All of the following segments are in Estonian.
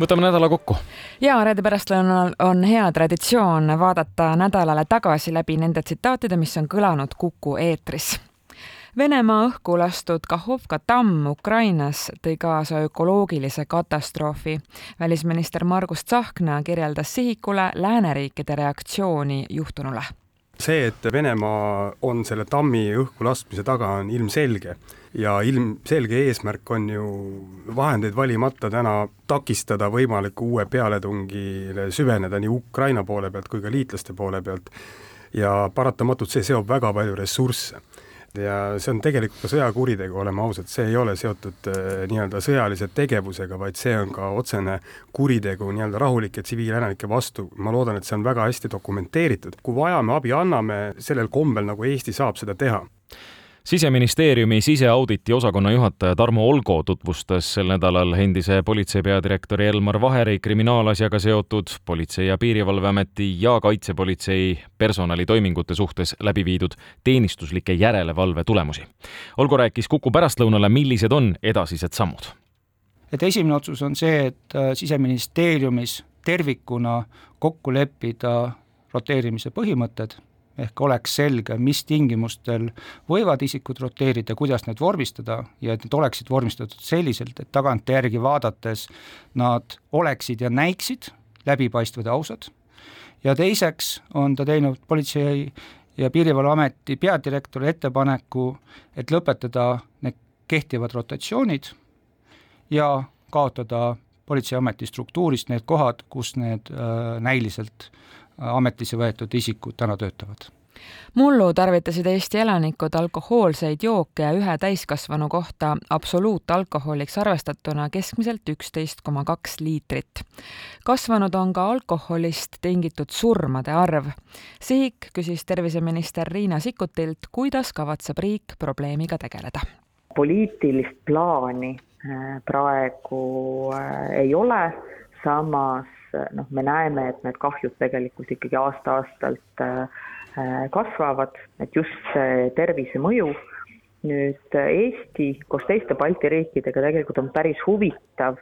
võtame nädala kokku. ja reede pärastlõunal on hea traditsioon vaadata nädalale tagasi läbi nende tsitaatide, mis on kõlanud Kuku eetris. Venemaa õhku lastud Kahovka tamm Ukrainas tõi kaasa ökoloogilise katastroofi. välisminister Margus Tsahkna kirjeldas sihikule lääneriikide reaktsiooni juhtunule see, et Venemaa on selle tammi õhku laskmise taga, on ilmselge. Ja ilmselge eesmärk on ju vahendeid valimata täna takistada võimaliku uue pealetungile süveneda nii Ukraina poole pealt kui ka liitlaste poole pealt. Ja paratamatult see seob väga palju ressursse ja see on tegelikult ka sõjakuritegu, oleme ausad, see ei ole seotud äh, nii-öelda sõjalise tegevusega, vaid see on ka otsene kuritegu nii-öelda rahulike tsiviilelanike vastu, ma loodan, et see on väga hästi dokumenteeritud, kui vaja, me abi anname sellel kombel, nagu Eesti saab seda teha siseministeeriumi siseauditi osakonna juhataja Tarmo Olgo tutvustas sel nädalal endise politsei peadirektori Elmar Vaheri kriminaalasjaga seotud Politsei- ja Piirivalveameti ja Kaitsepolitsei personalitoimingute suhtes läbi viidud teenistuslike järelevalve tulemusi. Olgo rääkis Kuku pärastlõunale, millised on edasised sammud. et esimene otsus on see, et äh, Siseministeeriumis tervikuna kokku leppida roteerimise põhimõtted ehk oleks selge, mis tingimustel võivad isikud roteerida, kuidas need vormistada ja et need oleksid vormistatud selliselt, et tagantjärgi vaadates nad oleksid ja näiksid läbipaistvad ja ausad. ja teiseks on ta teinud Politsei- ja Piirivalveameti peadirektori ettepaneku, et lõpetada need kehtivad rotatsioonid ja kaotada Politseiameti struktuurist need kohad, kus need äh, näiliselt ametisse võetud isikud täna töötavad mullu tarvitasid Eesti elanikud alkohoolseid jooke ja ühe täiskasvanu kohta absoluutalkoholiks arvestatuna keskmiselt üksteist koma kaks liitrit. kasvanud on ka alkoholist tingitud surmade arv. Sihik küsis terviseminister Riina Sikkutilt, kuidas kavatseb riik probleemiga tegeleda. poliitilist plaani äh, praegu äh, ei ole, samas noh, me näeme, et need kahjud tegelikult ikkagi aasta-aastalt äh, kasvavad, et just see tervisemõju nüüd Eesti koos teiste Balti riikidega tegelikult on päris huvitav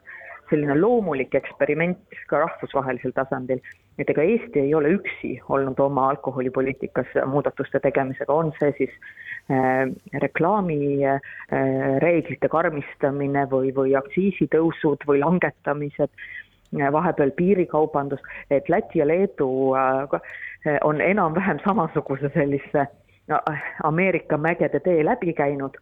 selline loomulik eksperiment ka rahvusvahelisel tasandil, et ega Eesti ei ole üksi olnud oma alkoholipoliitikas muudatuste tegemisega, on see siis äh, reklaamireeglite äh, karmistamine või, või aktsiisitõusud või langetamised vahepeal piirikaubandus, et Läti ja Leedu äh, on enam-vähem samasuguse sellise Ameerika mägede tee läbi käinud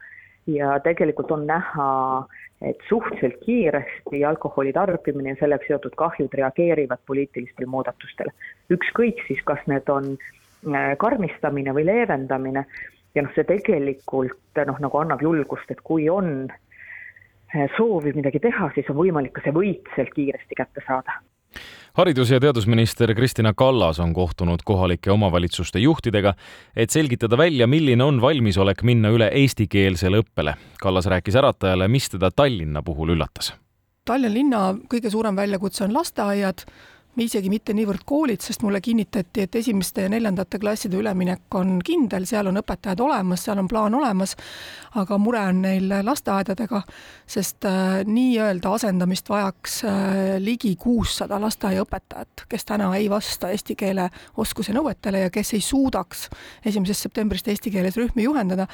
ja tegelikult on näha, et suhteliselt kiiresti alkoholi tarbimine ja sellega seotud kahjud reageerivad poliitilistele muudatustele. ükskõik siis, kas need on äh, karmistamine või leevendamine ja noh, see tegelikult noh, nagu annab julgust, et kui on soovi midagi teha, siis on võimalik ka see võit sealt kiiresti kätte saada haridus- ja teadusminister Kristina Kallas on kohtunud kohalike omavalitsuste juhtidega, et selgitada välja, milline on valmisolek minna üle eestikeelsele õppele. Kallas rääkis äratajale, mis teda Tallinna puhul üllatas. Tallinna linna kõige suurem väljakutse on lasteaiad isegi mitte niivõrd koolid, sest mulle kinnitati, et esimeste ja neljandate klasside üleminek on kindel, seal on õpetajad olemas, seal on plaan olemas, aga mure on neil lasteaedadega, sest äh, nii-öelda asendamist vajaks äh, ligi kuussada lasteaiaõpetajat, kes täna ei vasta eesti keele oskuse nõuetele ja kes ei suudaks esimesest septembrist eesti keeles rühmi juhendada,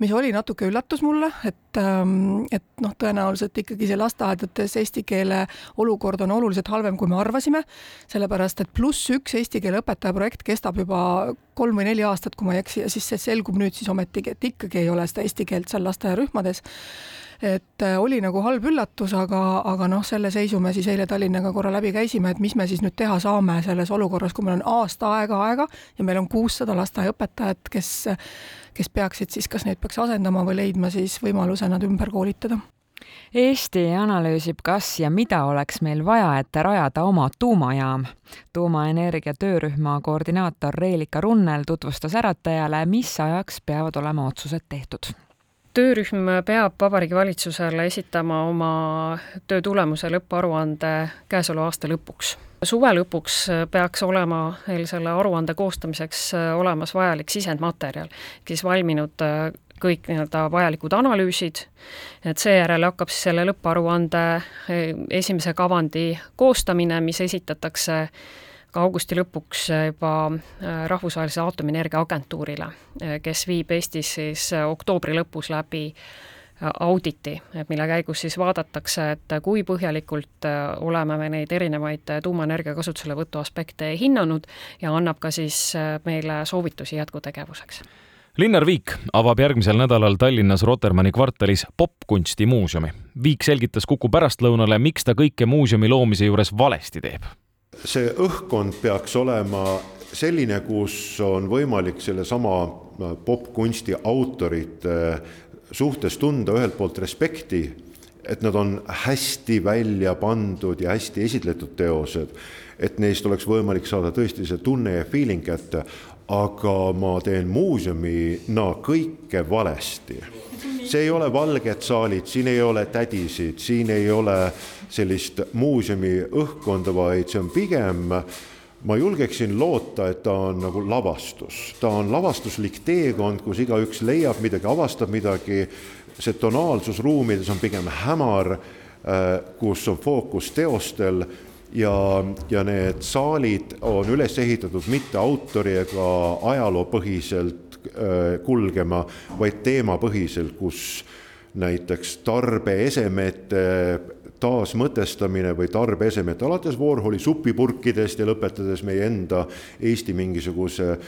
mis oli natuke üllatus mulle, et, ähm, et noh, tõenäoliselt ikkagi see lasteaedades eesti keele olukord on oluliselt halvem, kui me arvasime sellepärast et pluss üks eesti keele õpetaja projekt kestab juba kolm või neli aastat, kui ma ei eksi, ja siis see selgub nüüd siis ometigi, et ikkagi ei ole seda eesti keelt seal lasteaiarühmades. Et äh, oli nagu halb üllatus, aga, aga noh, selle seisu me siis eile Tallinnaga korra läbi käisime, et mis me siis nüüd teha saame selles olukorras, kui meil on aasta aega aega ja meil on kuussada lasteaiaõpetajat, kes, kes peaksid siis, kas neid peaks asendama või leidma siis võimaluse nad ümber koolitada Eesti analüüsib, kas ja mida oleks meil vaja, et rajada oma tuumajaam. tuumaenergia töörühma koordinaator Reelika Runnel tutvustas äratajale, mis ajaks peavad olema otsused tehtud töörühm peab Vabariigi Valitsusele esitama oma töö tulemuse lõpparuande käesoleva aasta lõpuks. suve lõpuks peaks olema meil selle aruande koostamiseks olemas vajalik sisendmaterjal, siis valminud kõik nii-öelda vajalikud analüüsid, et seejärel hakkab siis selle lõpparuande esimese kavandi koostamine, mis esitatakse ka augusti lõpuks juba Rahvusvahelisele Aatomienergia Agentuurile, kes viib Eestis siis oktoobri lõpus läbi auditi, et mille käigus siis vaadatakse, et kui põhjalikult oleme me neid erinevaid tuumaenergia kasutuselevõtu aspekte hinnanud ja annab ka siis meile soovitusi jätkutegevuseks. Linnar Viik avab järgmisel nädalal Tallinnas Rotermanni kvartalis popkunstimuuseumi. Viik selgitas Kuku pärastlõunale, miks ta kõike muuseumi loomise juures valesti teeb. see õhkkond peaks olema selline, kus on võimalik sellesama popkunsti autorite suhtes tunda ühelt poolt respekti, et nad on hästi välja pandud ja hästi esitletud teosed, et neist oleks võimalik saada tõesti see tunne ja feeling kätte, aga ma teen muuseumina kõike valesti. see ei ole valged saalid, siin ei ole tädisid, siin ei ole sellist muuseumi õhkkonda, vaid see on pigem ma julgeksin loota, et ta on nagu lavastus, ta on lavastuslik teekond, kus igaüks leiab midagi, avastab midagi, see tonaalsus ruumides on pigem hämar, äh, kus on fookus teostel ja, ja need saalid on üles ehitatud mitte autori ega ajaloopõhiselt äh, kulgema, vaid teemapõhiselt, kus näiteks tarbeesemete taasmõtestamine või tarbeesemete, alates Warholi supipurkidest ja lõpetades meie enda Eesti mingisuguse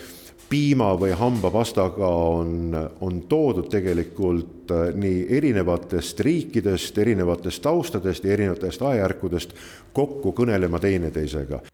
piima või hambapastaga on, on toodud tegelikult äh, nii erinevatest riikidest, erinevatest taustadest ja erinevatest ajajärkudest kokku kõnelema teineteisega